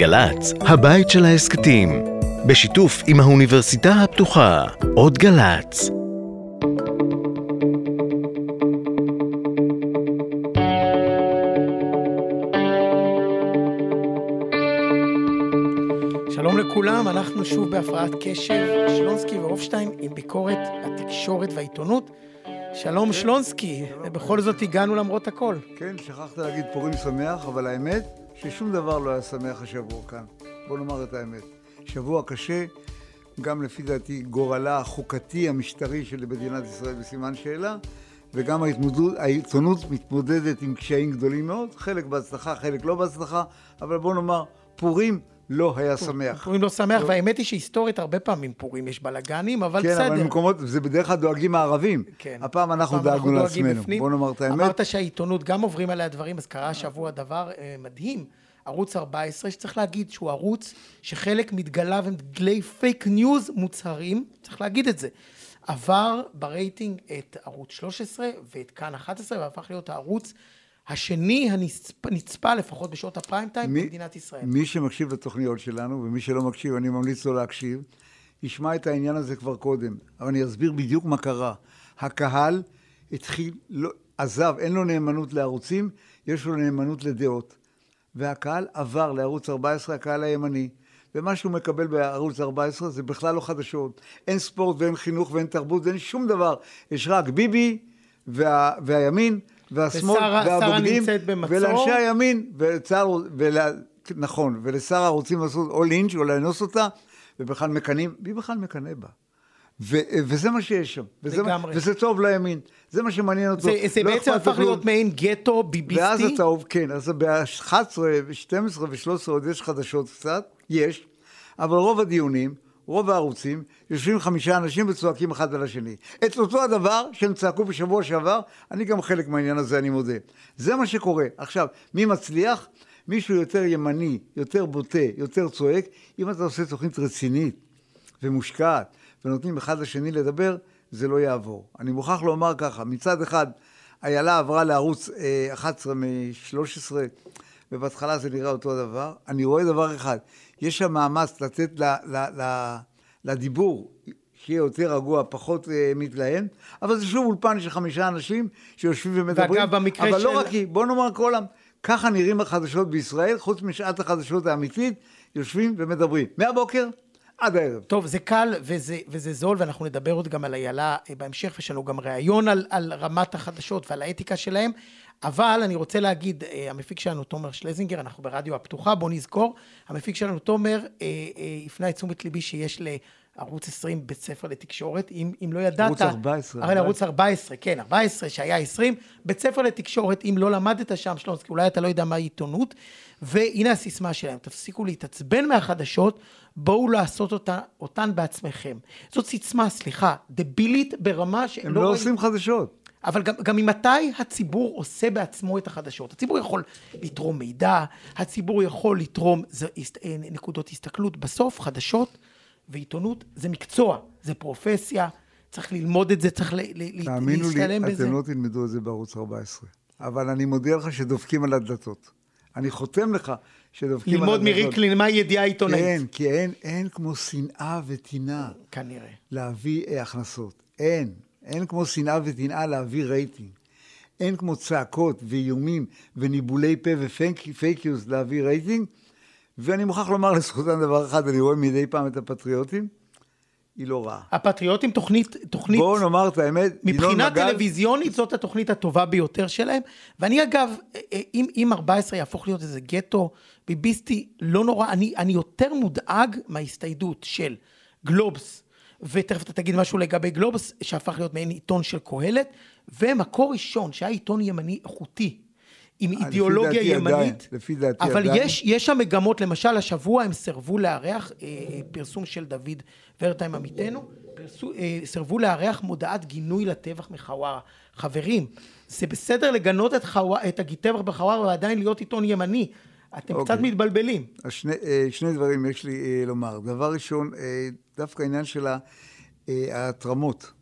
גל"צ, הבית של ההסכתים, בשיתוף עם האוניברסיטה הפתוחה, עוד גל"צ. שלום לכולם, אנחנו שוב בהפרעת קשב, שלונסקי והופשטיין עם ביקורת התקשורת והעיתונות. שלום שלונסקי, ובכל זאת הגענו למרות הכל. כן, שכחת להגיד פורים שמח, אבל האמת ששום דבר לא היה שמח השבוע כאן. בוא נאמר את האמת. שבוע קשה, גם לפי דעתי גורלה החוקתי המשטרי של מדינת ישראל בסימן שאלה, וגם ההתמודד, העיתונות מתמודדת עם קשיים גדולים מאוד, חלק בהצלחה, חלק לא בהצלחה, אבל בוא נאמר, פורים לא היה שמח. פורים לא שמח, והאמת היא שהיסטורית הרבה פעמים פורים יש בלאגנים, אבל כן, בסדר. אבל במקומות, זה בדרך כלל דואגים הערבים. כן. הפעם אנחנו דאגנו לעצמנו. בוא נאמר את האמת. אמרת שהעיתונות גם עוברים עליה דברים, אז קרה השבוע דבר אה, מדהים. ערוץ 14, שצריך להגיד שהוא ערוץ שחלק מדגליו הם דגלי fake news מוצהרים, צריך להגיד את זה. עבר ברייטינג את ערוץ 13 ואת כאן 11, והפך להיות הערוץ השני הנצפה, לפחות בשעות ה prime time, מי- במדינת ישראל. מי שמקשיב לתוכניות שלנו, ומי שלא מקשיב, אני ממליץ לו להקשיב, ישמע את העניין הזה כבר קודם. אבל אני אסביר בדיוק מה קרה. הקהל התחיל, לא, עזב, אין לו נאמנות לערוצים, יש לו נאמנות לדעות. והקהל עבר לערוץ 14, הקהל הימני. ומה שהוא מקבל בערוץ 14 זה בכלל לא חדשות. אין ספורט ואין חינוך ואין תרבות ואין שום דבר. יש רק ביבי וה, והימין והשמאל והבוגדים. ולאנשי הימין, וצה"ל, ול... נכון, ולשר הרוצים לעשות או לינץ' או לאנוס אותה, ובכלל מקנאים, מי בכלל מקנא בה? ו... וזה מה שיש שם. וזה, מה... וזה טוב לימין. זה מה שמעניין אותו. זה, זה לא בעצם הפך. להיות מעין גטו ביביסטי. ואז אתה כן, אז ב-11, ו-12 ו-13 עוד יש חדשות קצת, יש, אבל רוב הדיונים, רוב הערוצים, יושבים חמישה אנשים וצועקים אחד על השני. את אותו הדבר שהם צעקו בשבוע שעבר, אני גם חלק מהעניין הזה, אני מודה. זה מה שקורה. עכשיו, מי מצליח? מישהו יותר ימני, יותר בוטה, יותר צועק. אם אתה עושה תוכנית רצינית ומושקעת, ונותנים אחד לשני לדבר, זה לא יעבור. אני מוכרח לומר ככה, מצד אחד, איילה עברה לערוץ אה, 11 מ-13, ובהתחלה זה נראה אותו הדבר. אני רואה דבר אחד, יש שם מאמץ לתת ל, ל, ל, לדיבור שיהיה יותר רגוע, פחות אה, מתלהם, אבל זה שוב אולפן של חמישה אנשים שיושבים ומדברים. ואגב, במקרה אבל לא של- רק היא, בוא נאמר כל העם, ככה נראים החדשות בישראל, חוץ משעת החדשות האמיתית, יושבים ומדברים. מהבוקר עד הערב. טוב, זה קל וזה, וזה זול, ואנחנו נדבר עוד גם על איילה אה, בהמשך, ויש לנו גם ראיון על, על רמת החדשות ועל האתיקה שלהם, אבל אני רוצה להגיד, אה, המפיק שלנו, תומר שלזינגר, אנחנו ברדיו הפתוחה, בואו נזכור, המפיק שלנו, תומר, אה, אה, הפנה את תשומת ליבי שיש לערוץ 20 בית ספר לתקשורת, אם, אם לא ידעת... ערוץ 14, הרי לערוץ 14, כן, 14 שהיה 20, בית ספר לתקשורת, אם לא למדת שם, שלונסקי, אולי אתה לא יודע מהי עיתונות, והנה הסיסמה שלהם, תפסיקו להתעצבן מהחדשות, בואו לעשות אותה, אותן בעצמכם. זאת סיסמה, סליחה, דבילית ברמה שלא... הם לא ראיתי- עושים חדשות. אבל גם, גם ממתי הציבור עושה בעצמו את החדשות? הציבור יכול לתרום מידע, הציבור יכול לתרום זה, הסת- אה, נקודות הסתכלות. בסוף חדשות ועיתונות זה מקצוע, זה פרופסיה, צריך ללמוד את זה, צריך ל- ל- תאמינו לי, להשתלם בזה. אתם לא תלמדו את זה בערוץ 14. אבל אני מודיע לך שדופקים על הדלתות. אני חותם לך שדופקים על ללמוד הדלתות. מ ריקלין מהי ידיעה עיתונאית. כן, כי אין, אין כמו שנאה וטינה כנראה. להביא אה, הכנסות. אין. אין כמו שנאה וטינה להביא רייטינג. אין כמו צעקות ואיומים וניבולי פה ו fake news להביא רייטינג. ואני מוכרח לומר לזכותם דבר אחד, אני רואה מדי פעם את הפטריוטים, היא לא רעה. הפטריוטים תוכנית, תוכנית, בואו נאמר את האמת, מבחינה מגל- טלוויזיונית זאת התוכנית הטובה ביותר שלהם. ואני אגב, אה, אה, אם, אם 14 יהפוך להיות איזה גטו ביביסטי, לא נורא, אני, אני יותר מודאג מההסתיידות של גלובס, ותכף אתה תגיד משהו לגבי גלובס, שהפך להיות מעין עיתון של קהלת, ומקור ראשון, שהיה עיתון ימני איכותי. עם לפי אידיאולוגיה דעתי ימנית, לפי דעתי אבל עדיין. יש, יש שם מגמות, למשל השבוע הם סירבו לארח אה, אה, פרסום של דוד ורטהיים עמיתנו, פרסו, אה, סירבו לארח מודעת גינוי לטבח מחווארה. חברים, זה בסדר לגנות את, חווא, את הטבח בחווארה ועדיין להיות עיתון ימני. אתם אוקיי. קצת מתבלבלים. שני, אה, שני דברים יש לי אה, לומר. דבר ראשון, אה, דווקא העניין של ההתרמות.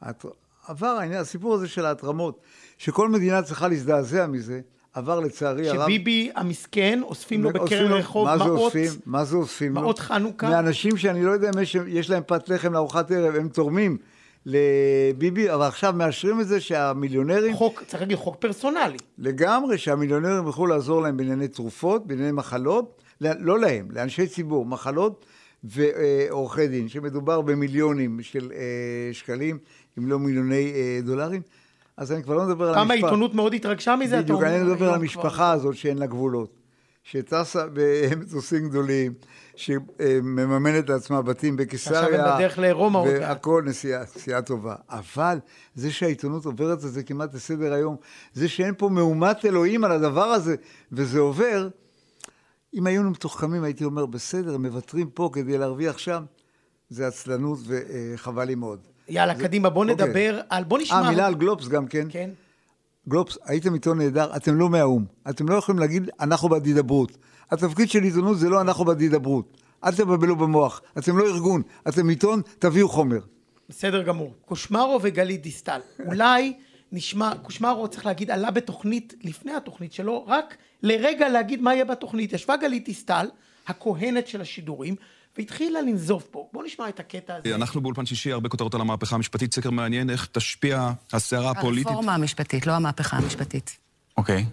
ההתר- עבר העניין, הסיפור הזה של ההתרמות, שכל מדינה צריכה להזדעזע מזה, עבר לצערי הרב... שביבי המסכן, אוספים לו בקרן לו- רחוב מה זה מעות, אוספים? מה זה אוספים לו? מעות חנוכה. מאנשים שאני לא יודע אם יש, יש להם פת לחם לארוחת ערב, הם תורמים לביבי, אבל עכשיו מאשרים את זה שהמיליונרים, חוק, צריך להגיד חוק פרסונלי. לגמרי, שהמיליונרים יוכלו לעזור להם בענייני תרופות, בענייני מחלות, לא להם, לאנשי ציבור, מחלות ועורכי דין, שמדובר במיליונים של אה, שקלים, אם לא מיליוני אה, דולרים. אז אני כבר לא מדבר על פעם המשפט. העיתונות מאוד התרגשה מזה, אתה בדיוק, אומר, אני מדבר על המשפחה הזאת שאין לה גבולות, שטסה במטוסים גדולים, שמממנת לעצמה בתים בקיסריה. שעכשיו הם בדרך לרומא עוד מעט. והכל נסיעה, נסיעה טובה. אבל זה שהעיתונות עוברת את זה כמעט לסדר היום, זה שאין פה מהומת אלוהים על הדבר הזה, וזה עובר, אם היינו מתוחכמים הייתי אומר, בסדר, מוותרים פה כדי להרוויח שם, זה עצלנות וחבל לי מאוד. יאללה, קדימה, בוא אוקיי. נדבר על... בוא נשמע... אה, מילה על גלובס גם כן. כן. גלובס, הייתם עיתון נהדר, אתם לא מהאו"ם. אתם לא יכולים להגיד, אנחנו בעד הידברות. התפקיד של עיתונות זה לא אנחנו בעד הידברות. אל תבלבלו במוח. אתם לא ארגון, אתם עיתון, תביאו חומר. בסדר גמור. קושמרו וגלית דיסטל. אולי נשמע, קושמרו, צריך להגיד, עלה בתוכנית, לפני התוכנית שלו, רק לרגע להגיד מה יהיה בתוכנית. ישבה גלית דיסטל, הכהנת של השידורים, והתחילה לנזוף פה. בואו נשמע את הקטע הזה. אנחנו באולפן שישי, הרבה כותרות על המהפכה המשפטית, סקר מעניין איך תשפיע הסערה הפוליטית. הרפורמה המשפטית, לא המהפכה המשפטית. אוקיי,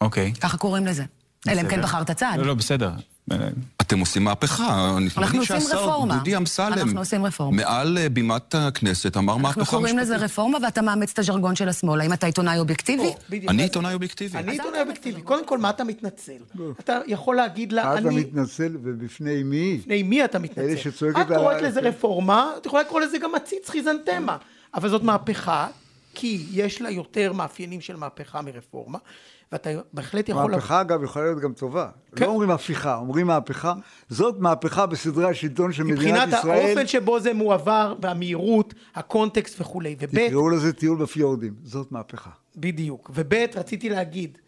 אוקיי. ככה קוראים לזה. אלא אם כן בחרת צד. לא, לא, בסדר. אתם עושים מהפכה. אנחנו עושים רפורמה. דודי אמסלם, אנחנו עושים רפורמה. מעל אה, בימת הכנסת, אמר מהפכה אנחנו משפטית. קוראים לזה רפורמה ואתה מאמץ את הז'רגון של השמאל. האם אתה עיתונאי אובייקטיבי? אני עיתונאי אובייקטיבי. אני עיתונאי אובייקטיבי. קודם כל, מה אתה מתנצל? אתה יכול להגיד לה, אתה אני... מתנצל, ובפני מי? בפני מי אתה מתנצל? אלה שצועקת את קוראת לזה רפורמה, את יכולה לקרוא לזה גם עציץ חיזנטמה. אבל זאת מהפכה, כי יש לה יותר מאפיינים של מהפכה מרפורמה, ואתה בהחלט יכול... מהפכה, אגב, יכולה להיות גם טובה. כן. לא אומרים הפיכה, אומרים מהפכה. זאת מהפכה בסדרי השלטון של מדינת מבחינת ישראל. האופן שבו זה מועבר, והמהירות, הקונטקסט וכולי. וב', תקראו לזה טיול בפיורדים. זאת מהפכה. בדיוק. וב', רציתי להגיד,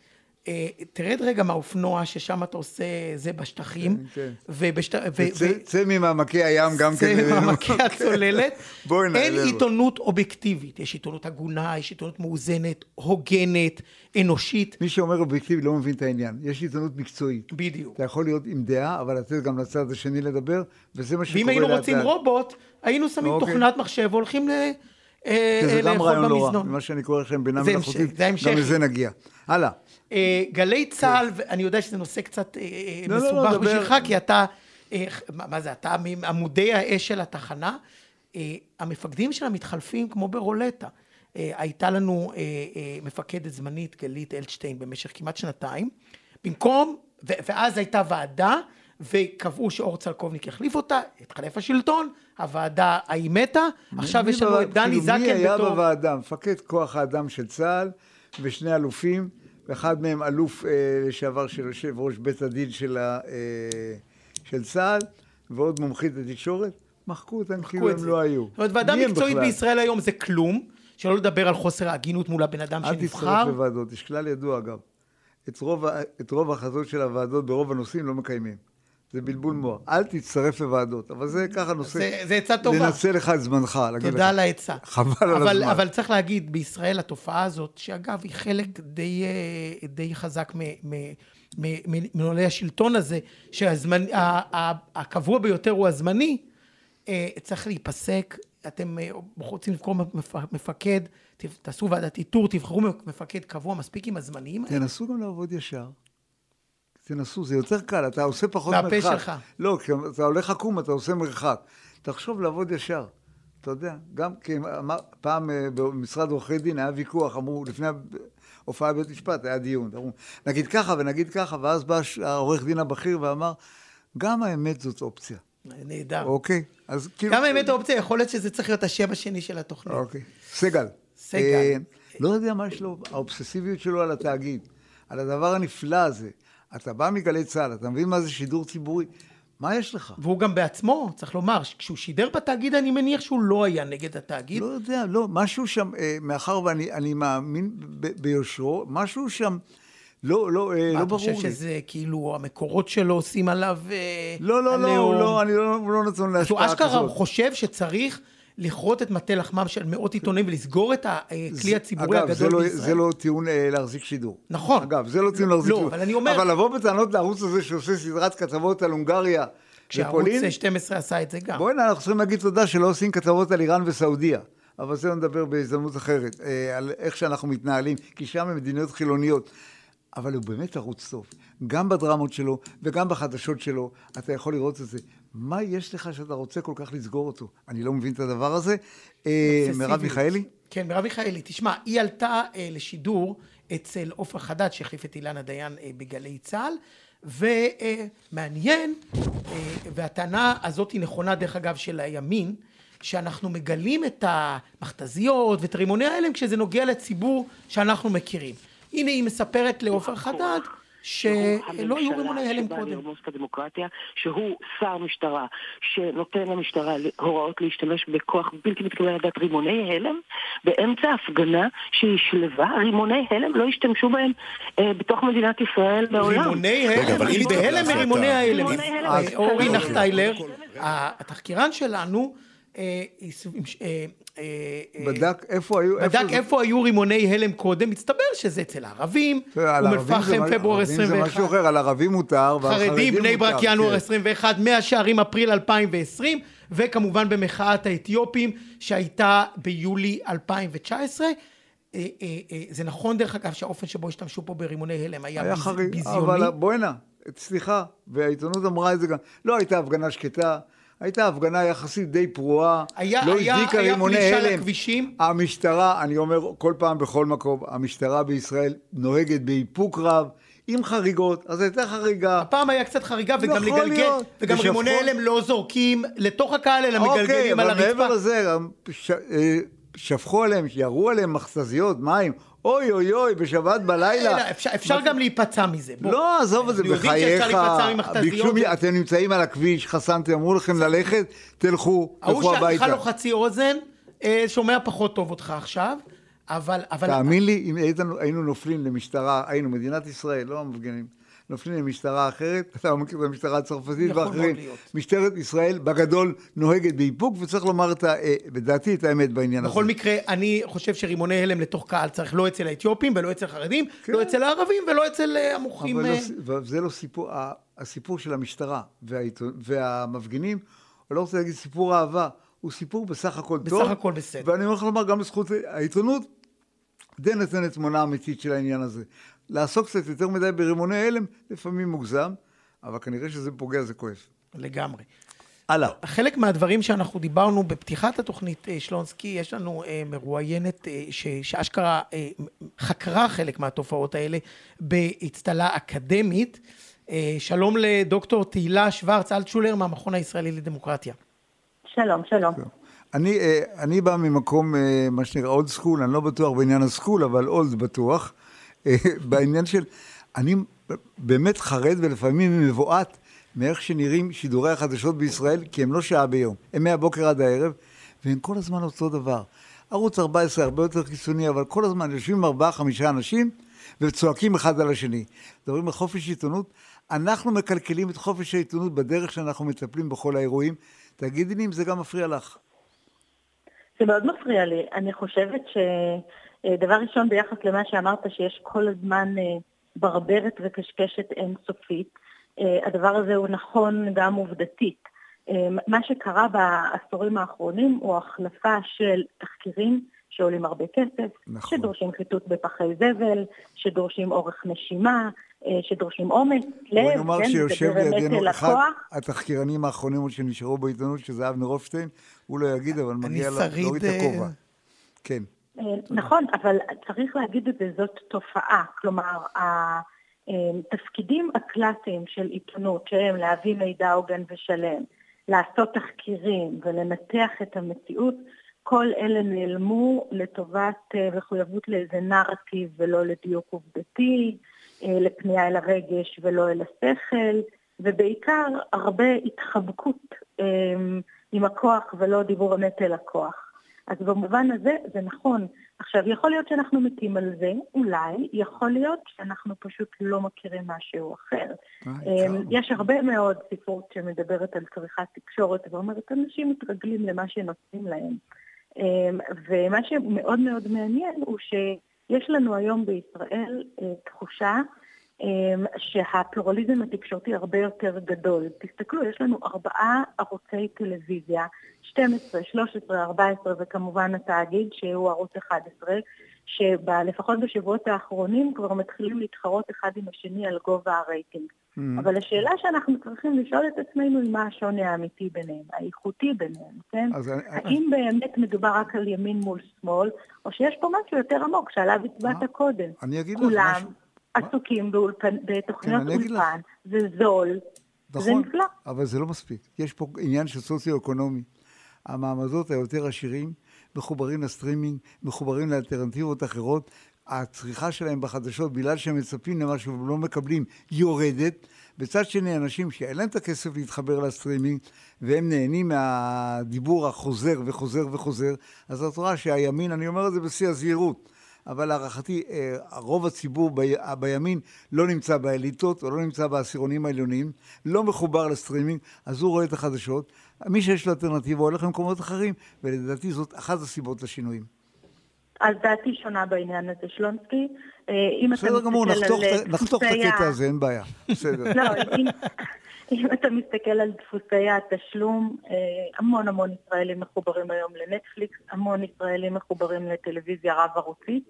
תרד רגע מהאופנוע, ששם אתה עושה זה בשטחים. כן. ובשט... ו- צא- צא ממעמקי הים גם כן. זה אלינו. מעמקי הצוללת. אין. עיתונות אובייקטיבית. יש עיתונות הגונה, יש עיתונות מאוזנת, הוגנת, אנושית. מי שאומר אובייקטיבי לא מבין את העניין. יש עיתונות מקצועית. בדיוק. אתה יכול להיות עם דעה, אבל לתת גם לצד השני לדבר, וזה מה שקורה ואם היינו לאט רוצים לאט. רובוט, היינו שמים אוקיי. תוכנת מחשב והולכים ל... אה, שזה אה, גם רעיון לא רע. מה שאני קורא לכם בינה זה מלאכותית, זה. גם לזה נגיע. הלאה. אה, גלי צה"ל, ואני יודע שזה נושא קצת אה, לא, לא, לא, מסובך דבר. בשבילך, כי אתה, מה זה, אתה מעמודי האש של התחנה. המפקדים שלה מתחלפים כמו ברולטה. הייתה לנו מפקדת זמנית, גלית אלטשטיין, במשך כמעט שנתיים. במקום, ואז הייתה ועדה, וקבעו שאור צלקובניק יחליף אותה, התחלף השלטון, הוועדה ההיא מתה, עכשיו יש לנו את דני כאילו, זקן מי היה בתור... בוועדה? מפקד כוח האדם של צה"ל ושני אלופים, ואחד מהם אלוף אה, לשעבר של יושב ראש בית הדין של, ה, אה, של צה"ל, ועוד מומחית לתקשורת. מחקו אותם מחקו כאילו את הם זה. לא היו. זאת אומרת, ועדה מקצועית? בישראל היום זה כלום, שלא לדבר על חוסר ההגינות מול הבן אדם אל שנבחר. תצטרף לוועדות, יש כלל ידוע אגב. את רוב, את רוב ההחלטות של הוועדות ברוב הנושאים לא מקיימים. זה בלבול מוח. אל תצטרף לוועדות, אבל זה ככה נושא... זה- זה עצה טובה. לנצל לך את זמנך, להגיד. תודה על העצה. חבל על הזמן. אבל צריך להגיד, בישראל התופעה הזאת, שאגב, היא חלק די, אה, די חזק מ- מ- מ- מ- מנוהלי השלטון הזה, שהקבוע ביותר הוא הזמני, אה, צריך להיפסק. אתם אה, רוצים לבחור מפ- מפקד, תעשו ועדת איתור, תבחרו מפקד קבוע, מספיק עם הזמניים האלה. תנסו גם לעבוד ישר. תנסו, זה יותר קל, אתה עושה פחות מהפה מרחק. שלך. לא, כשאתה הולך עקום, אתה עושה מרחק. תחשוב לעבוד ישר. אתה יודע, גם כי פעם אה, במשרד עורכי דין היה ויכוח, אמרו, לפני הופעה בבית משפט היה דיון. אמרו, נגיד ככה ונגיד ככה, ואז בא העורך דין הבכיר ואמר, גם האמת זאת אופציה. נהדר. אוקיי? אז כאילו... גם האמת האופציה, יכול להיות שזה צריך להיות השם השני של התוכנית. אוקיי. סגל. סגל. אה, לא יודע מה יש לו, האובססיביות שלו על התאגיד, על הדבר הנפלא הזה. אתה בא מגלי צה"ל, אתה מבין מה זה שידור ציבורי? מה יש לך? והוא גם בעצמו, צריך לומר, כשהוא שידר בתאגיד, אני מניח שהוא לא היה נגד התאגיד. לא יודע, לא, משהו שם, אה, מאחר ואני אני מאמין ב- ביושרו, משהו שם לא, לא, אה, מה, לא אתה ברור חושב לי. שזה כאילו המקורות שלו עושים עליו אה, לא, לא, לא, עליהום? הוא לא, אני לא, הוא לא נתון להשפעה אשכרה כזאת. חושב שצריך לכרות את מטה לחמם של מאות עיתונים ולסגור את הכלי הציבורי אגב, הגדול לא, בישראל. זה לא טיעון אה, להחזיק שידור. נכון. אגב, זה לא טיעון להחזיק לא, שידור. אבל אני אומר- אבל לבוא בטענות לערוץ הזה שעושה סדרת כתבות על הונגריה כשערוץ ופולין, 12 עשה את זה גם. בוא'נה, אנחנו צריכים להגיד תודה שלא עושים כתבות על איראן וסעודיה. אבל זה נדבר בהזדמנות אחרת, אה, על איך שאנחנו מתנהלים, כי שם הם מדיניות חילוניות. אבל הוא באמת ערוץ טוב. גם בדרמות שלו וגם בחדשות שלו, אתה יכול לראות את זה. מה יש לך שאתה רוצה כל כך לסגור אותו? אני לא מבין את הדבר הזה. אה, מרב. מיכאלי? כן, מרב מיכאלי. תשמע, היא עלתה אה, לשידור אצל עופר חדד, שהחליף את אילנה דיין אה, בגלי צה"ל, ומעניין, אה, והטענה הזאת היא נכונה, דרך אגב, של הימין, שאנחנו מגלים את המכתזיות ואת רימוני ההלם כשזה נוגע לציבור שאנחנו מכירים. הנה היא מספרת לעופר חדד שלא היו רימוני הלם שבא קודם. לרמוס את הדמוקרטיה, שהוא שר משטרה, שנותן למשטרה הוראות להשתמש בכוח בלתי מתקבל על רימוני הלם, באמצע הפגנה שהיא שלווה, רימוני הלם לא השתמשו בהם אה, בתוך מדינת ישראל מעולם. רימוני רגע, הלם, אבל אני בהלם מרימוני ההלם. רימוני הלם. אה, אורי נחטיילר, התחקירן שלנו, בדק איפה היו... בדק איפה היו רימוני הלם קודם, מסתבר שזה אצל הערבים, אום אל-פחם, פברואר ערבים זה 21, משהו אחר, על ערבים מותר, ועל חרדים, חרדים בני ברק, ינואר כן. 21, מאה שערים, אפריל 2020, וכמובן במחאת האתיופים שהייתה ביולי 2019. אה, אה, אה, זה נכון דרך אגב שהאופן שבו השתמשו פה ברימוני הלם היה, היה ביזיוני. אבל בוא'נה, סליחה, והעיתונות אמרה את זה גם, לא הייתה הפגנה שקטה, הייתה הפגנה יחסית די פרועה, היה- לא היה- הדליקה היה רימוני פלישה הלם. לכבישים. המשטרה, אני אומר כל פעם בכל מקום, המשטרה בישראל נוהגת באיפוק רב, עם חריגות, אז הייתה חריגה. הפעם היה קצת חריגה וגם לגלגל, להיות. וגם ושפכו- רימוני הלם לא זורקים לתוך הקהל אלא אוקיי, מגלגלים על אבל מעבר הרצפה. לזה, ש- אה, שפכו עליהם, ירו עליהם מכתזיות, מים, אוי אוי אוי, בשבת בלילה. אלא, אפשר- אפשר גם להיפצע מזה. בוא. לא, עזוב את זה, בחייך. ביקשו, אתם נמצאים על הכביש, חסמתם, אמרו לכם ללכת, תלכו, ההוא תלכו הביתה. לו חצי אוזן, אה, שומע פחות טוב אותך עכשיו, אבל... אבל- תאמין לי, אם היינו נופלים למשטרה, היינו, מדינת ישראל, לא המפגינים, נופלים למשטרה אחרת, אתה מכיר את המשטרה הצרפתית יכול ואחרים, להיות. משטרת ישראל בגדול נוהגת באיפוק, וצריך לומר את ה... אה, בדעתי את האמת בעניין הזה. בכל מקרה, אני חושב שרימוני הלם לתוך קהל צריך לא אצל האתיופים ולא אצל החרדים, לא אצל הערבים ולא אצל אה, המוחים. כן. אבל אה, לא, זה לא סיפור, הסיפור של המשטרה והעיתון- והמפגינים, אני לא רוצה להגיד סיפור אהבה, הוא סיפור בסך הכל בסך טוב. הכל בסדר. ואני הולך לומר גם לזכות העיתונות, די נותנת תמונה אמיתית של העניין הזה. לעסוק קצת יותר מדי ברימוני הלם, לפעמים מוגזם, אבל כנראה שזה פוגע, זה כואב. לגמרי. הלאה. חלק מהדברים שאנחנו דיברנו בפתיחת התוכנית אה, שלונסקי, יש לנו אה, מרואיינת אה, ש- שאשכרה אה, חקרה חלק מהתופעות האלה באצטלה אקדמית. אה, שלום לדוקטור תהילה שוורץ אלטשולר מהמכון הישראלי לדמוקרטיה. שלום, שלום. אני, אה, אני בא ממקום, אה, מה שנקרא אולד סקול, אני לא בטוח בעניין הסקול, אבל אולד בטוח. אה, בעניין של, אני באמת חרד ולפעמים מבועת מאיך שנראים שידורי החדשות בישראל, כי הם לא שעה ביום, הם מהבוקר עד הערב, והם כל הזמן אותו דבר. ערוץ 14 הרבה יותר קיצוני, אבל כל הזמן יושבים ארבעה, חמישה אנשים וצועקים אחד על השני. מדברים על חופש עיתונות, אנחנו מקלקלים את חופש העיתונות בדרך שאנחנו מטפלים בכל האירועים. תגידי לי אם זה גם מפריע לך. זה מאוד מפריע לי. אני חושבת שדבר ראשון, ביחס למה שאמרת, שיש כל הזמן אה, ברברת וקשקשת אינסופית, אה, הדבר הזה הוא נכון גם עובדתית. אה, מה שקרה בעשורים האחרונים הוא החלפה של תחקירים שעולים הרבה כסף, נכון. שדורשים חיטוט בפחי זבל, שדורשים אורך נשימה, אה, שדורשים אומץ, לב, בואי נאמר כן, שיושב לידינו אל אחד. התחקירנים האחרונים עוד שנשארו בעיתונות, שזה אבנר הופשטיין, הוא לא יגיד, אבל מגיע להוריד את אה, הכובע. כן. אה, נכון, אבל צריך להגיד את זה, זאת תופעה. כלומר, התפקידים הקלאסיים של עיתונות, שהם להביא מידע הוגן ושלם, לעשות תחקירים ולנתח את המציאות, כל אלה נעלמו לטובת אה, מחויבות לאיזה נרטיב ולא לדיוק עובדתי, אה, לפנייה אל הרגש ולא אל השכל, ובעיקר הרבה התחבקות אה, עם הכוח ולא דיבור אמת אל הכוח. אז במובן הזה זה נכון. עכשיו, יכול להיות שאנחנו מתים על זה, אולי, יכול להיות שאנחנו פשוט לא מכירים משהו אחר. יש הרבה מאוד ספרות שמדברת על צריכת תקשורת ואומרת, אנשים מתרגלים למה שנותנים להם. אמ, ומה שמאוד מאוד מעניין הוא שיש לנו היום בישראל אה, תחושה אמ, שהפלורליזם התקשורתי הרבה יותר גדול. תסתכלו, יש לנו ארבעה ערוצי טלוויזיה, 12, 13, 14 וכמובן התאגיד שהוא ערוץ 11, שלפחות בשבועות האחרונים כבר מתחילים להתחרות אחד עם השני על גובה הרייטינג. Mm. אבל השאלה שאנחנו צריכים לשאול את עצמנו היא מה השוני האמיתי ביניהם, האיכותי ביניהם, כן? אז אני- האם באמת מדובר רק על ימין מול שמאל, או שיש פה משהו יותר עמוק שעליו הצבעת? קודם? אני אגיד לך כולם משהו. עסוקים באולפן, בתוכניות כן. אולפן, זה זול, זה נכון, נפלא. אבל זה לא מספיק. יש פה עניין של סוציו-אקונומי. המעמדות היותר עשירים מחוברים לסטרימינג, מחוברים לאלטרנטיבות אחרות. הצריכה שלהם בחדשות, בגלל שהם מצפים למשהו ולא מקבלים, יורדת. בצד שני, אנשים שאין להם את הכסף להתחבר לסטרימינג, והם נהנים מהדיבור החוזר וחוזר וחוזר, אז את רואה שהימין, אני אומר את זה בשיא הזהירות, אבל להערכתי, אה, רוב הציבור בי, בימין לא נמצא באליטות, או לא נמצא בעשירונים העליונים, לא מחובר לסטרימינג, אז הוא רואה את החדשות. מי שיש לו אלטרנטיבה הולך למקומות אחרים, ולדעתי זאת אחת הסיבות לשינויים. אז דעתי שונה בעניין הזה, שלונסקי. אה, בסדר גמור, מסתכל נחתוך, את- הקטע הזה, אין בעיה. בסדר. לא, אם, אתה מסתכל על דפוסי התשלום, אה, המון המון ישראלים מחוברים היום לנטפליקס, המון ישראלים מחוברים לטלוויזיה רב-ערוצית.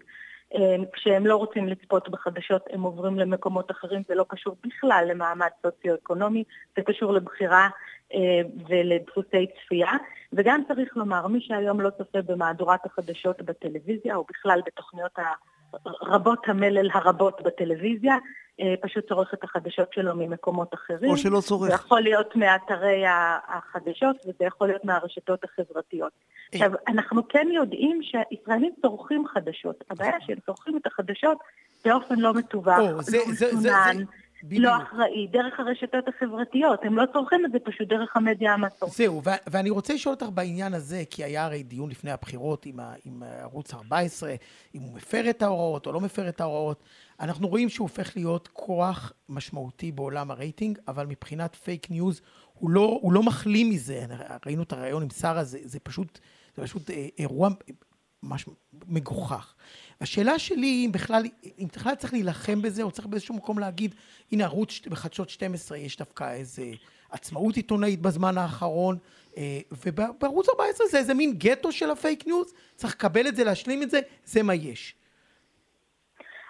אה, כשהם לא רוצים לצפות בחדשות, הם עוברים למקומות אחרים, זה לא קשור בכלל למעמד סוציו-אקונומי, זה קשור לבחירה אה, ולדפוסי צפייה. וגם צריך לומר, מי שהיום לא צופה במהדורת החדשות בטלוויזיה, או בכלל בתוכניות רבות המלל הרבות בטלוויזיה, אה, פשוט צורך את החדשות שלו ממקומות אחרים. או שלא צורך. זה יכול להיות מאתרי החדשות וזה יכול להיות מהרשתות החברתיות. עכשיו, אנחנו כן יודעים שהישראלים צורכים חדשות. הבעיה שהם צורכים את החדשות באופן לא מתווך, לא מסונן, זה- בדיוק. לא אחראי, דרך הרשתות החברתיות. הם לא צורכים את זה פשוט דרך המדיה המסורתית. זהו, ו- ואני רוצה לשאול אותך בעניין הזה, כי היה הרי דיון לפני הבחירות עם, ה- עם ערוץ 14, אם הוא מפר את ההוראות או לא מפר את ההוראות. אנחנו רואים שהוא הופך להיות כוח משמעותי בעולם הרייטינג, אבל מבחינת fake news, הוא לא, הוא לא מחלים מזה. ראינו את הריאיון עם שרה, זה, זה פשוט, זה פשוט אה, אירוע ממש מגוחך. השאלה שלי, אם בכלל, אם בכלל צריך להילחם בזה, או צריך באיזשהו מקום להגיד, הנה ערוץ בחדשות 12 יש דווקא איזה עצמאות עיתונאית בזמן האחרון, אה, ובערוץ 14 זה איזה מין גטו של ה fake news, צריך לקבל את זה, להשלים את זה, זה מה יש.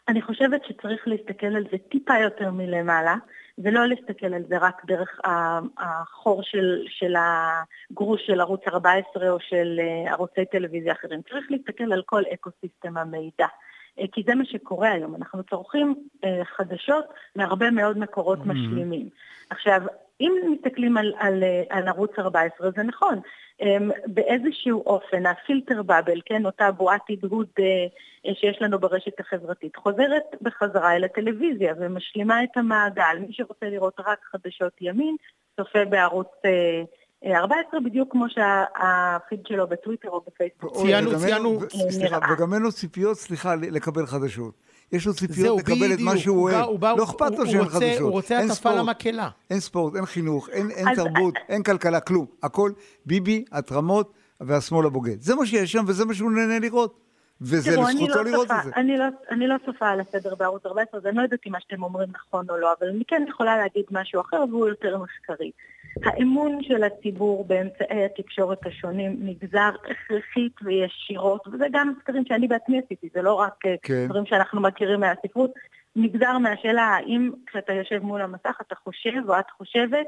אני חושבת שצריך להסתכל על זה טיפה יותר מלמעלה, ולא להסתכל על זה רק דרך החור של, של הגרוש של ערוץ 14 או של אה, ערוצי טלוויזיה אחרים. צריך להסתכל על כל eco-system המידע. אה, כי זה מה שקורה היום, אנחנו צורכים אה, חדשות מהרבה מאוד מקורות mm-hmm. משלימים. עכשיו, אם מסתכלים על, על, אה, על ערוץ 14, זה נכון, אמ, באיזשהו אופן, ה filter bubble, כן, אותה בועת הדהוד שיש לנו ברשת החברתית, חוזרת בחזרה אל הטלוויזיה ומשלימה את המעגל. מי שרוצה לראות רק חדשות ימין, צופה בערוץ 14, בדיוק כמו שהפיד שלו בטוויטר או בפייסבוק. ציינו- ציינו- ו- סליחה. וגם אין לו ציפיות, סליחה, לקבל חדשות. יש לו זהו, ציפיות לקבל את מה. שהוא אוהב. הוא בא- לא אכפת לו שאין חדשות. הוא רוצה אין הטפה ספורט. למקהלה. אין ספורט, אין חינוך, אין, אין אז- תרבות, אז- אין כלכלה, כלום. הכל ביבי, התרמות והשמאל הבוגד. זה מה שיש שם וזה מה שהוא נהנה לראות. וזה לזכותו לא לראות את זה. אני לא, אני לא צופה על הסדר בערוץ 14, אז אני לא יודעת אם מה שאתם אומרים נכון או לא, אבל אני כן יכולה להגיד משהו אחר והוא יותר מחקרי. האמון של הציבור באמצעי התקשורת השונים נגזר הכרחית וישירות, וזה גם סקרים שאני בעצמי עשיתי, זה לא רק אה, כן. דברים שאנחנו מכירים מהספרות, נגזר מהשאלה האם כשאתה יושב מול המסך אתה חושב או את חושבת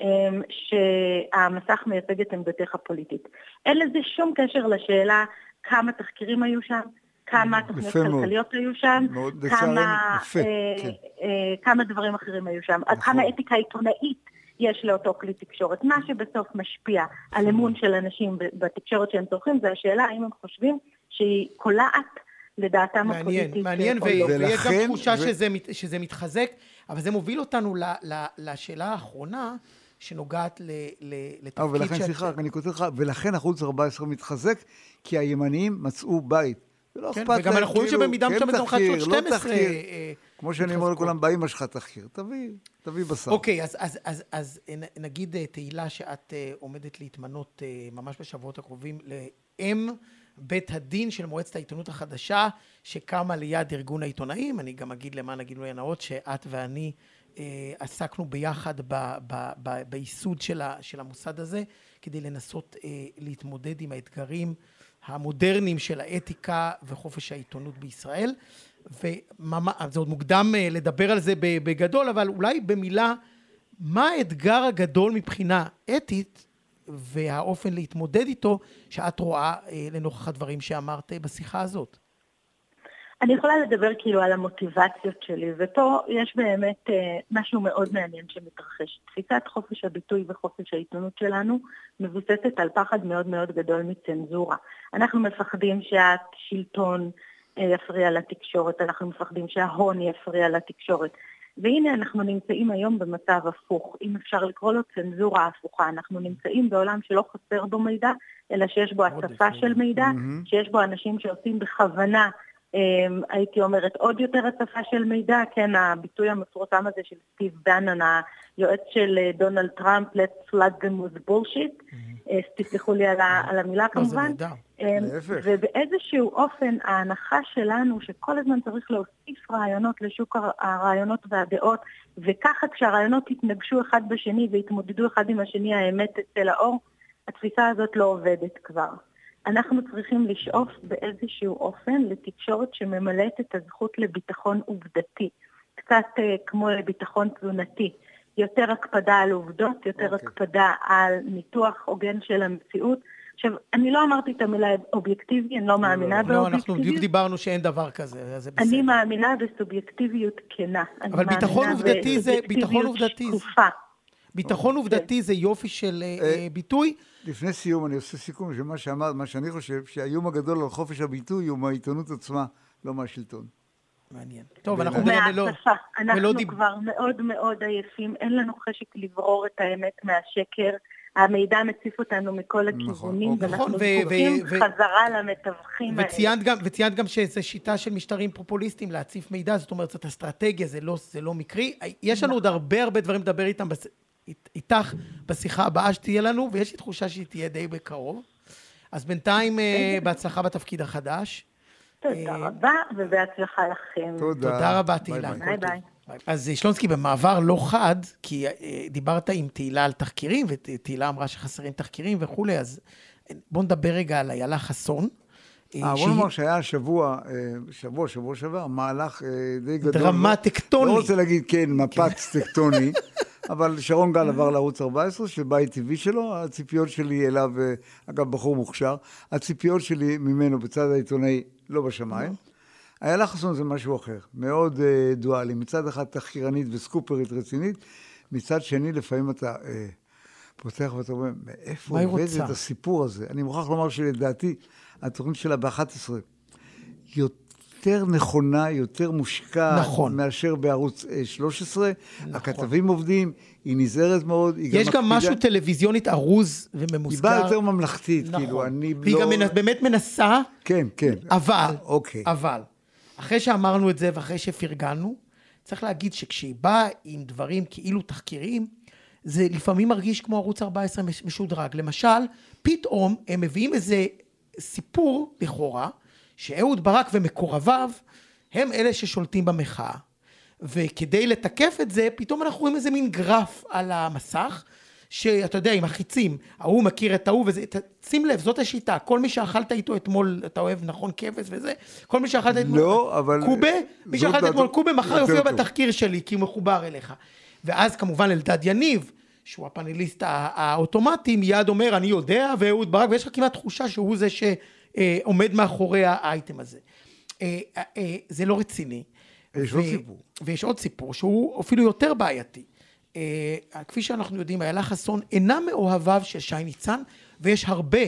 אמ, שהמסך מייצג את עמדתך הפוליטית. אין לזה שום קשר לשאלה כמה תחקירים היו שם, כמה תוכניות. כלכליות היו שם, כמה, אה, כן. אה, כמה דברים אחרים היו שם, נכון. כמה אתיקה עיתונאית יש לאותו כלי תקשורת. מה שבסוף משפיע על אמון של אנשים בתקשורת שהם צורכים, זה השאלה האם הם חושבים שהיא קולעת לדעתם מעניין, הפוליטית. מעניין, לא. ויש גם תחושה ו- שזה, מת- שזה מתחזק, אבל זה מוביל אותנו ל- ל- לשאלה האחרונה, שנוגעת ל, ל, אבל לתפקיד ולכן, סליחה, אני כותב לך, ולכן ערוץ 14 מתחזק, כי הימנים מצאו בית. ולא כן, אכפת וגם להם, אנחנו רואים כאילו, שבמידה כן מסוימת גם חדשות לא 12, תחקיר. כמו שאני אומר. לכולם, באמא שלך תחקיר. תביא, תביא בשר. אוקיי, אז, אז, אז, אז נגיד אה, תהילה שאת אה, עומדת להתמנות אה, ממש בשבועות הקרובים לאם בית הדין של מועצת העיתונות החדשה שקמה ליד ארגון העיתונאים. אני גם אגיד למען הגילוי הנאות שאת ואני אה, עסקנו ביחד ב, ב, ב, בייסוד של, ה, של המוסד הזה כדי לנסות אה, להתמודד עם האתגרים המודרניים של האתיקה וחופש העיתונות בישראל. וזה עוד מוקדם אה, לדבר על זה בגדול, אבל אולי במילה, מה האתגר הגדול מבחינה אתית והאופן להתמודד איתו שאת רואה אה, לנוכח הדברים שאמרת אה, בשיחה הזאת? אני יכולה לדבר כאילו על המוטיבציות שלי, ופה יש באמת אה, משהו מאוד מעניין שמתרחש. תפיסת חופש הביטוי וחופש העיתונות שלנו מבוססת על פחד מאוד מאוד גדול מצנזורה. אנחנו מפחדים שהשלטון יפריע לתקשורת, אנחנו מפחדים שההון יפריע לתקשורת. והנה אנחנו נמצאים היום במצב הפוך, אם אפשר לקרוא לו צנזורה הפוכה. אנחנו נמצאים בעולם שלא חסר בו מידע, אלא שיש בו הצפה של מידע, שיש בו אנשים שעושים בכוונה אמ, הייתי אומרת עוד יותר הצפה של מידע, כן, הביטוי המפורסם הזה של סטיב בנן, היועץ של אה, דונלד טראמפ, let's flood them with bullshit, אה, תסלחו לי על ה- על המילה לא, זה כמובן. נהדר. אמ, להפך. ובאיזשהו אופן ההנחה שלנו שכל הזמן צריך להוסיף רעיונות לשוק הר- הרעיונות והדעות, וככה כשהרעיונות יתנגשו אחד בשני ויתמודדו אחד עם השני האמת אצל האור, התפיסה הזאת לא עובדת כבר. אנחנו צריכים לשאוף באיזשהו אופן לתקשורת שממלאת את הזכות לביטחון עובדתי, קצת אה, כמו לביטחון תזונתי. יותר הקפדה על עובדות, יותר אוקיי. הקפדה על ניתוח הוגן של המציאות. עכשיו, אני לא אמרתי את המילה אובייקטיבי, אני לא מאמינה לא, אנחנו בדיוק באובייקטיביות. דיברנו שאין דבר כזה, אז זה בסדר. אני מאמינה בסובייקטיביות כנה. אבל ביטחון עובדתי זה- באובייקטיביות ביטחון עובדתי זה- שקופה. ביטחון עובדתי זה יופי של אה, אה, ביטוי. לפני סיום, אני עושה סיכום של מה שאמרת, מה שאני חושב, שהאיום הגדול על חופש הביטוי הוא מהעיתונות עצמה, לא מהשלטון. מעניין. טוב, אנחנו נראה ולא... מההצפה. ולא אנחנו כבר מאוד מאוד עייפים, אין לנו חשק לברור את האמת מהשקר. המידע מציף אותנו מכל הכיוונים, נכון, ואנחנו ו- זקוקים ו- חזרה למתווכים האלה. וציינת גם, וציינת גם שזו שיטה של משטרים פופוליסטיים להציף מידע, זאת אומרת, זאת אסטרטגיה, זה לא, זה לא מקרי. יש לנו עוד הרבה הרבה דברים לדבר איתם, בס... אית- איתך בשיחה הבאה שתהיה לנו, ויש לי תחושה שהיא תהיה די בקרוב. אז בינתיים, אה, בהצלחה בתפקיד החדש. תודה רבה, ובהצלחה לכם. תודה. תודה רבה, תהילה. ביי. ביי. אז אה, שלונסקי, במעבר לא חד, כי אה, דיברת עם תהילה על תחקירים, ותהילה אמרה שחסרים תחקירים וכולי, אז אה, בואו נדבר רגע על איילה חסון. אה, בוא נאמר שהיה השבוע, שבוע, שבוע שעבר, מהלך די גדול. דרמה טקטוני. לא רוצה להגיד, כן, מפץ טקטוני, אבל שרון גל עבר לערוץ 14, שבית טבעי שלו, הציפיות שלי אליו, אגב, בחור מוכשר, הציפיות שלי ממנו בצד העיתונאי לא בשמיים. איילה חסון זה משהו אחר, מאוד אה, דואלי. מצד אחד תחקירנית וסקופרית רצינית, מצד שני, לפעמים אתה אה, פותח ואתה אומר, מאיפה היא עובד? את הסיפור הזה? אני מוכרח לומר שלדעתי, התוכנית שלה ב-11 יותר נכונה, יותר מושקעת, נכון. מאשר בערוץ אה, 13. הכתבים עובדים, היא נזהרת מאוד, היא יש גם משהו טלוויזיונית ארוז היא וממוסגר. באה יותר ממלכתית, נכון. כאילו, אני והיא לא... גם מנ- באמת מנסה, כן, כן. אבל, אוקיי. אבל, אחרי שאמרנו את זה ואחרי שפרגנו, צריך להגיד שכשהיא באה עם דברים כאילו תחקירים, זה לפעמים מרגיש כמו ערוץ 14 מש- משודרג. למשל, פתאום הם מביאים איזה סיפור, לכאורה, שאהוד ברק ומקורביו הם אלה ששולטים במחאה. וכדי לתקף את זה, פתאום אנחנו רואים איזה מין גרף על המסך, שאתה יודע, עם החיצים, ההוא מכיר את ההוא וזה, שים לב, זאת השיטה, כל מי שאכלת איתו אתמול, אתה אוהב נכון כבש וזה, כל מי שאכלת אתמול, לא, אבל- קובה, מי שאכלת אתמול קובה, מחר יופיע. בתחקיר שלי, כי הוא מחובר אליך. ואז כמובן אלדד יניב, שהוא הפאנליסט הא- האוטומטי, מיד אומר, אני יודע, ואהוד ברק, ויש לך כמעט תחושה שהוא זה שעומד מאחורי האייטם הזה. אה, אה, אה, זה לא רציני. יש ו- עוד סיפור. ויש עוד סיפור שהוא אפילו יותר בעייתי. אה, כפי שאנחנו יודעים, איילה חסון אינה מאוהביו של שי ניצן, ויש הרבה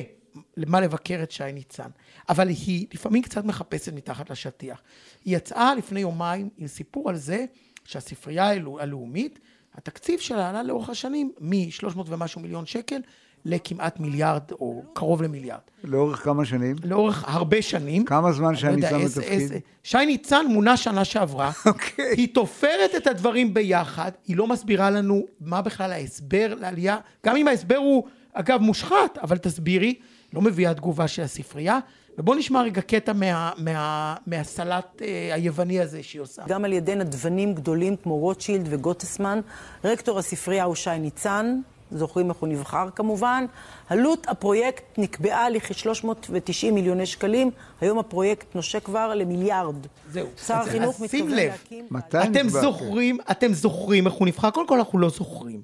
למה לבקר את שי ניצן. אבל היא לפעמים קצת מחפשת מתחת לשטיח. היא יצאה לפני יומיים עם סיפור על זה שהספרייה הלאו- הלאומית התקציב שלה עלה לאורך השנים מ-300 ומשהו מיליון שקל לכמעט מיליארד או קרוב למיליארד. לאורך כמה שנים? לאורך הרבה שנים. כמה זמן שי ניצן בתפקיד? עשר- שי ניצן מונה שנה שעברה. אוקיי. היא תופרת את הדברים ביחד, היא לא מסבירה לנו מה בכלל ההסבר לעלייה, גם אם ההסבר הוא, אגב, מושחת, אבל תסבירי, לא מביאה תגובה של הספרייה. ובואו נשמע רגע קטע מה, מה, מהסלט אה, היווני הזה שהיא עושה. גם על ידי נדבנים גדולים כמו רוטשילד וגוטסמן. רקטור הספרייה הוא שי ניצן, זוכרים איך הוא נבחר כמובן. עלות הפרויקט נקבעה לכ-390 מיליוני שקלים, היום הפרויקט נושק כבר למיליארד. זהו. שר החינוך אז שים מתכוון לב. להקים... מתי אתם נקבע? זוכרים, אתם זוכרים איך הוא נבחר? קודם כל אנחנו לא זוכרים.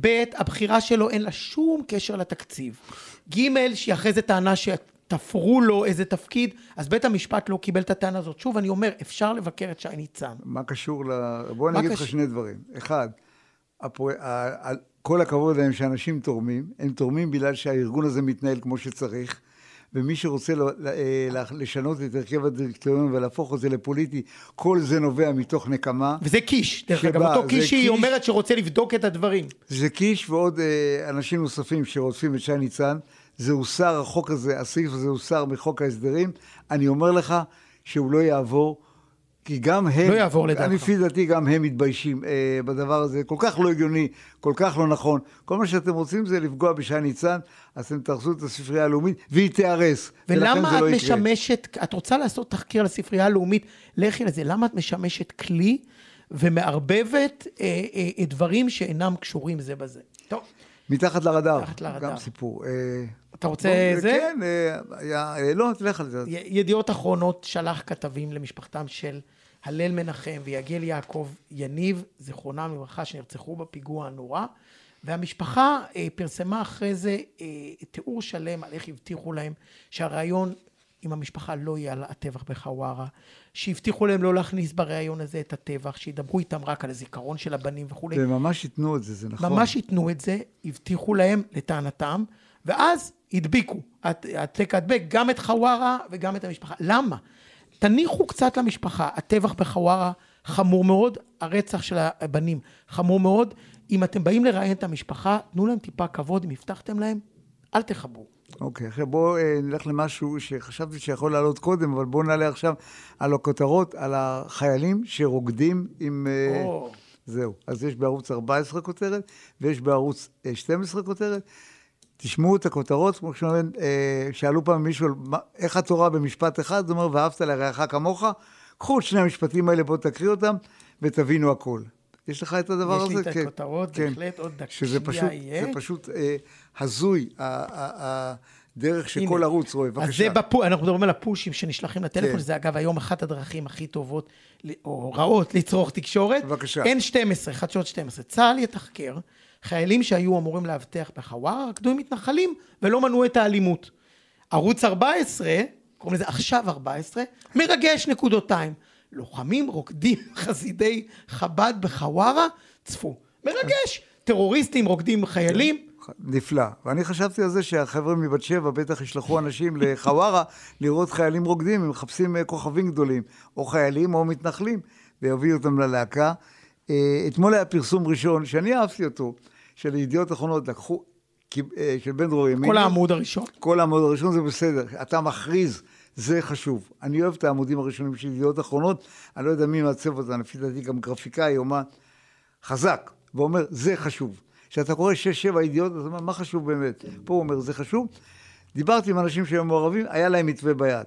ב', הבחירה שלו אין לה שום קשר לתקציב. ג', שהיא אחרי זה טענה שתפרו לו איזה תפקיד, אז בית המשפט לא קיבל את הטענה הזאת. שוב, אני אומר, אפשר לבקר את שי ניצן. מה קשור ל... בוא אני אגיד לך? שני דברים. אחד, הפרו... כל הכבוד להם שאנשים תורמים, הם תורמים בגלל שהארגון הזה מתנהל כמו שצריך, ומי שרוצה. ל... לשנות את הרכב הדירקטוריון ולהפוך את זה לפוליטי, כל זה נובע מתוך נקמה. וזה קיש, דרך אגב, אותו קיש שהיא קיש. אומרת שרוצה לבדוק את הדברים. זה קיש ועוד אה, אנשים נוספים שרודפים את שי ניצן. זה הוסר, החוק הזה, הסעיף הזה הוסר מחוק ההסדרים. אני אומר לך שהוא לא יעבור, כי גם הם... לא יעבור לדעתך. לפי דעתי גם הם מתביישים אה, בדבר הזה. כל כך לא הגיוני, כל כך לא נכון. כל מה שאתם רוצים זה לפגוע בשי ניצן, אז אתם תהרסו את הספרייה הלאומית, והיא תיהרס. ולמה את לא יקרה. משמשת, את רוצה לעשות תחקיר לספרייה הלאומית, לכי לזה, למה את משמשת כלי ומערבבת אה, אה, אה, דברים שאינם קשורים זה בזה? טוב, מתחת לרדאר. מתחת לרדאר. גם סיפור. אה, אתה רוצה בוא, זה? כן, אה, היה... אה, לא, תלך על זה. י- ידיעות אחרונות שלח כתבים למשפחתם של הלל מנחם ויגל יעקב יניב, זיכרונם לברכה, שנרצחו בפיגוע הנורא. והמשפחה אה, פרסמה אחרי זה אה, תיאור שלם על איך הבטיחו להם שהרעיון עם המשפחה לא יהיה על הטבח בחווארה, שהבטיחו להם לא להכניס בריאיון הזה את הטבח, שידברו איתם רק על הזיכרון של הבנים וכולי. והם ממש ייתנו את זה, זה נכון. ממש ייתנו את זה, הבטיחו להם לטענתם, ואז הדביקו, העת- העתק הדבק, גם את חווארה וגם את המשפחה. למה? תניחו קצת למשפחה, הטבח בחווארה חמור מאוד, הרצח של הבנים חמור מאוד. אם אתם באים לראיין את המשפחה, תנו להם טיפה כבוד, אם הבטחתם להם, אל תחברו. אוקיי, עכשיו בואו אה, נלך למשהו שחשבתי שיכול לעלות קודם, אבל בואו נעלה עכשיו על הכותרות, על החיילים שרוקדים עם... אה, או. זהו. אז יש בערוץ 14 כותרת, ויש בערוץ אה, 12 כותרת. תשמעו את הכותרות, כמו שאומרים, אה, שאלו פעם מישהו, "מה- איך התורה במשפט אחד? הוא אומר, ואהבת לרעך כמוך. קחו את שני המשפטים האלה, בואו תקריא אותם, ותבינו הכל. יש לך את הדבר יש הזה? לי את כן. הכותרות, כן. בהחלט, עוד דקה שזה שנייה פשוט, יהיה. זה פשוט אה, הזוי, הדרך שכל הנה. ערוץ רואה. אז בבקשה. זה בפו, אנחנו מדברים על הפושים שנשלחים לטלפון, כן. שזה אגב היום אחת הדרכים הכי טובות, או רעות, לצרוך תקשורת. בבקשה. N12, חדשות 12. צה"ל יתחקר חיילים שהיו אמורים לאבטח בחווארה, רקדו עם מתנחלים ולא מנעו את האלימות. ערוץ 14, קוראים לזה עכשיו 14, מרגש נקודותיים. לוחמים רוקדים חסידי חב"ד בחווארה, צפו. מרגש. טרוריסטים רוקדים חיילים, נפלא. ואני חשבתי על זה שהחבר'ה מבת שבע בטח ישלחו אנשים לחווארה לראות חיילים רוקדים, הם מחפשים אה, כוכבים גדולים, או חיילים או מתנחלים, ויביאו אותם ללהקה. אה, אתמול היה פרסום ראשון, שאני אהבתי אותו, של ידיעות אחרונות, לקחו, אה, של בן דרור ימיני. כל העמוד הראשון. כל העמוד הראשון זה בסדר, אתה מכריז, זה חשוב. אני אוהב את העמודים הראשונים של ידיעות אחרונות, אני לא יודע מי מעצב אותם, לפי דעתי גם גרפיקאי, אומן חזק, ואומר, זה חשוב. כשאתה קורא שש, שבע ידיעות, אתה אומר, מה חשוב באמת? פה הוא אומר, זה חשוב. דיברתי עם אנשים שהיו מעורבים, היה להם מתווה ביד.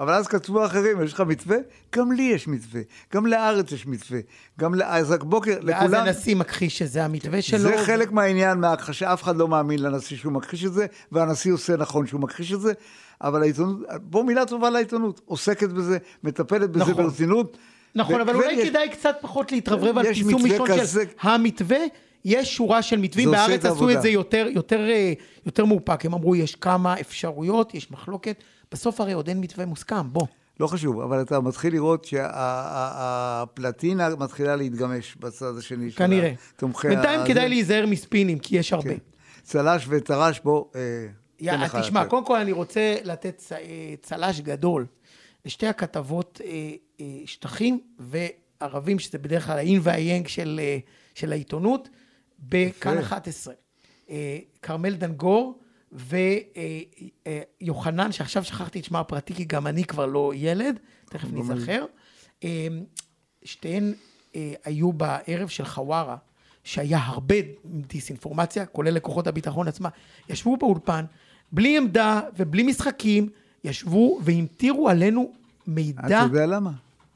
אבל אז כתבו אחרים, יש לך מתווה? גם לי יש מתווה. גם לארץ יש מתווה. גם לאייזק בוקר, ואז לכולם. הנשיא מכחיש שזה המתווה שלו. זה חלק מהעניין, מההכחשה, אף אחד לא מאמין לנשיא שהוא מכחיש את זה, והנשיא עושה נכון שהוא מכחיש את זה, אבל העיתונות, בוא מילה טובה לעיתונות, עוסקת בזה, מטפלת בזה נכון. ברצינות. נכון, אבל אולי ויש- כדאי קצת פחות להתרברב על יש פרסום מתווה ראשון כזה. של המתווה. יש שורה של מתווים, בארץ עשו. את זה יותר, יותר, אה, יותר מאופק, הם אמרו יש כמה אפשרויות, יש מחלוקת, בסוף הרי עוד אין מתווה מוסכם, בוא. לא חשוב, אבל אתה מתחיל לראות שהפלטינה מתחילה להתגמש בצד השני של כנראה. תומכי בינתיים כדאי זה. להיזהר מספינים, כי יש הרבה. כן. צל"ש וטר"ש, בוא, אה, יא, תן לך תשמע, לתת. קודם כל אני רוצה לתת אה, צל"ש גדול לשתי הכתבות אה, אה, שטחים וערבים, שזה בדרך כלל האין והיאנג של, אה, של העיתונות, בכאן 11. אה, כרמל דנגור ויוחנן, שעכשיו שכחתי את שמה הפרטי, כי גם אני כבר לא ילד, תכף נזכר. אה, שתיהן אה, היו בערב של חווארה, שהיה הרבה דיסאינפורמציה, כולל לכוחות הביטחון עצמה, ישבו באולפן, בלי עמדה ובלי משחקים, ישבו והמטירו עלינו מידע. אתה יודע למה?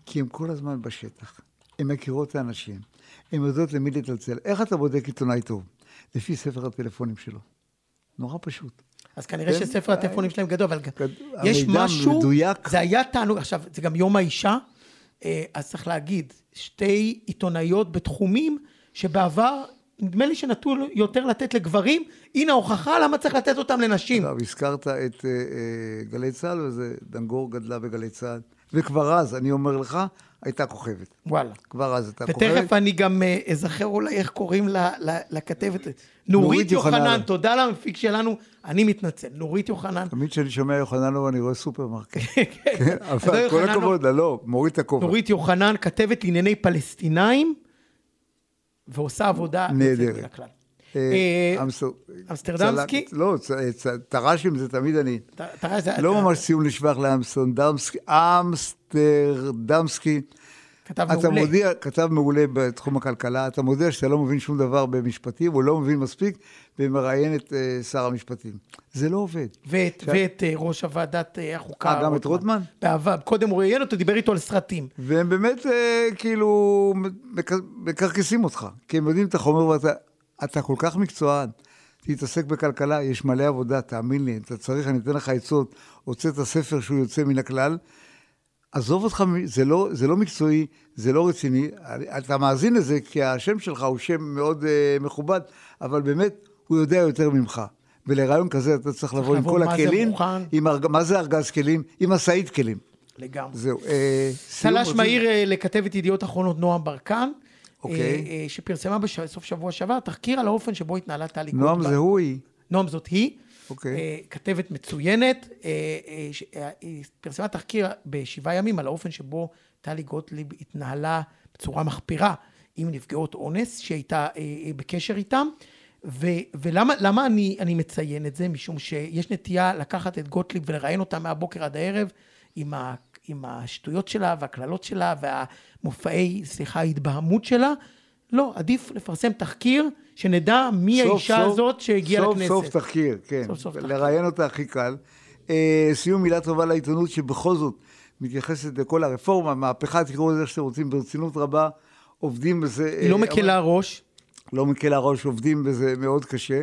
כי הם כל הזמן בשטח. הן מכירות את האנשים, הן יודעות למי לצלצל. איך אתה בודק עיתונאי טוב? לפי ספר הטלפונים שלו. נורא פשוט. אז כנראה כן? שספר הטלפונים שלהם גדול, אבל גד- יש משהו, מדויק. זה היה תענוג, עכשיו, זה גם יום האישה, אה, אז צריך להגיד, שתי עיתונאיות בתחומים שבעבר, נדמה לי שנטו יותר לתת לגברים, הנה ההוכחה למה צריך לתת אותם לנשים. עכשיו, הזכרת את אה, אה, גלי צה"ל, וזה דנגור גדלה בגלי צה"ל. וכבר אז, אני אומר לך, הייתה כוכבת. וואלה. כבר אז הייתה כוכבת. ותכף אני גם אה, אזכר אולי איך קוראים לכתבת. נורית נורית יוחנן. תודה למפיק שלנו, אני מתנצל. נורית יוחנן, תמיד כשאני שומע יוחננוב אני רואה סופרמרקט. כן, כן, לא אבל כל יוחננוב. הכבוד לה, לא, מוריד את הכובע. נורית יוחנן, כתבת לענייני פלסטינאים, ועושה עבודה נהדרת. אה, אה, אמסטר- אמסטרדמסקי? לא, צ- תר"שים זה תמיד אני. לא ממש ציון לשבח לאמסטרדמסקי, אמסטרדמסקי. כתב אתה מעולה. מודיע, כתב מעולה בתחום הכלכלה, אתה מודיע שאתה לא מבין שום דבר במשפטים, הוא לא מבין מספיק, ומראיין את אה, שר המשפטים. זה לא עובד. ואת, אה, ראש הוועדת אה, החוקה. אה, גם את רוטמן? בעבר, קודם הוא ראיין אותו, דיבר איתו על סרטים. והם באמת אה, כאילו מק- מקרקסים אותך, כי הם יודעים את החומר ואתה אתה כל כך מקצוען. תתעסק בכלכלה, יש מלא עבודה, תאמין לי, אתה צריך, אני אתן לך עצות, הוצאת ספר שהוא יוצא מן הכלל. עזוב אותך, זה לא, זה לא מקצועי, זה לא רציני. אתה מאזין לזה כי השם שלך הוא שם מאוד אה, מכובד, אבל באמת, הוא יודע יותר ממך. ולרעיון כזה אתה צריך לבוא עם כל מה זה הכלים, מוכן. עם ארג... מה זה ארגז כלים? עם משאית כלים. לגמרי. זהו. אה, סיום צל"ש רוצים? מהיר אה, לכתבת ידיעות אחרונות נועם ברקן. אוקיי. אה, אה, שפרסמה בסוף שבוע שעבר תחקיר על האופן שבו התנהלה טלי נועם גוטמן. זה הוא היא. נועם זאת היא. אוקיי. אה, כתבת מצוינת. היא פרסמה תחקיר בשבעה ימים על האופן שבו טלי גוטליב התנהלה בצורה מחפירה עם נפגעות אונס, שהייתה בקשר איתם. ו- ולמה למה אני, אני מציין את זה? משום שיש נטייה לקחת את גוטליב ולראיין אותה מהבוקר עד הערב עם, ה, עם השטויות שלה והקללות שלה והמופעי, סליחה, ההתבהמות שלה. לא, עדיף לפרסם תחקיר, שנדע מי סוף, האישה סוף, הזאת שהגיעה סוף, לכנסת. סוף תחקיר, כן. סוף סוף תחקיר. לראיין אותה הכי קל. אה, סיום מילה טובה לעיתונות, שבכל זאת מתייחסת לכל הרפורמה, מהפכה, תקראו לזה איך שאתם רוצים, ברצינות רבה, עובדים בזה. היא לא אה, מקלה ראש. לא מקל הראש, עובדים בזה מאוד קשה.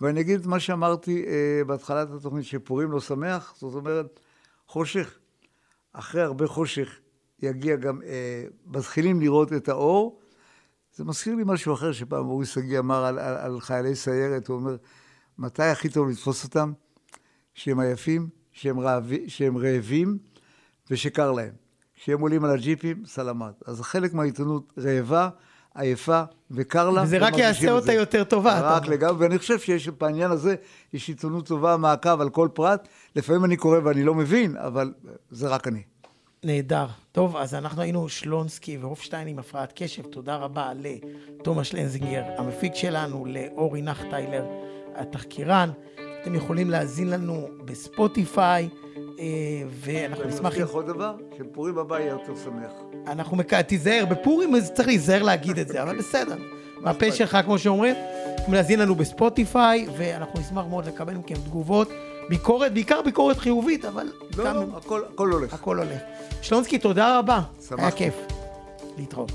ואני אגיד את מה שאמרתי אה, בהתחלת התוכנית, שפורים לא שמח, זאת אומרת, חושך. אחרי הרבה חושך יגיע גם, אה, מתחילים לראות את האור. זה מזכיר לי משהו אחר שפעם אורי שגיא אמר על, על, על חיילי סיירת, הוא אומר, מתי הכי טוב לתפוס אותם? שהם עייפים, שהם, רעבי, שהם רעבים ושקר להם. כשהם עולים על הג'יפים, סלמת. אז חלק מהעיתונות רעבה, עייפה וקר לה. וזה רק יעשה אותה. יותר טובה, אתה רק אומר. לגמרי, ואני חושב שיש בעניין הזה, יש עיתונות טובה, מעקב על כל פרט. לפעמים אני קורא ואני לא מבין, אבל זה רק אני. נהדר. טוב, אז אנחנו היינו שלונסקי והופשטיין עם הפרעת קשב. תודה רבה לתומש לנזינגר, המפיק שלנו, לאורי נחטיילר, התחקירן. אתם יכולים להאזין לנו בספוטיפיי, ואנחנו אני נשמח... אם- מבטיח עוד דבר, שפורים הבא יהיה יותר שמח. אנחנו מק... תיזהר, בפורים אז צריך להיזהר להגיד את זה, אבל בסדר. מהפה שלך, כמו שאומרים, יכולים להאזין לנו בספוטיפיי, ואנחנו נשמח מאוד לקבל מכם תגובות, ביקורת, בעיקר ביקורת חיובית, אבל לא, גם לא, הכל הכל הולך. הכל הולך. שלונסקי, תודה רבה. שמחתי. היה כיף. להתראות.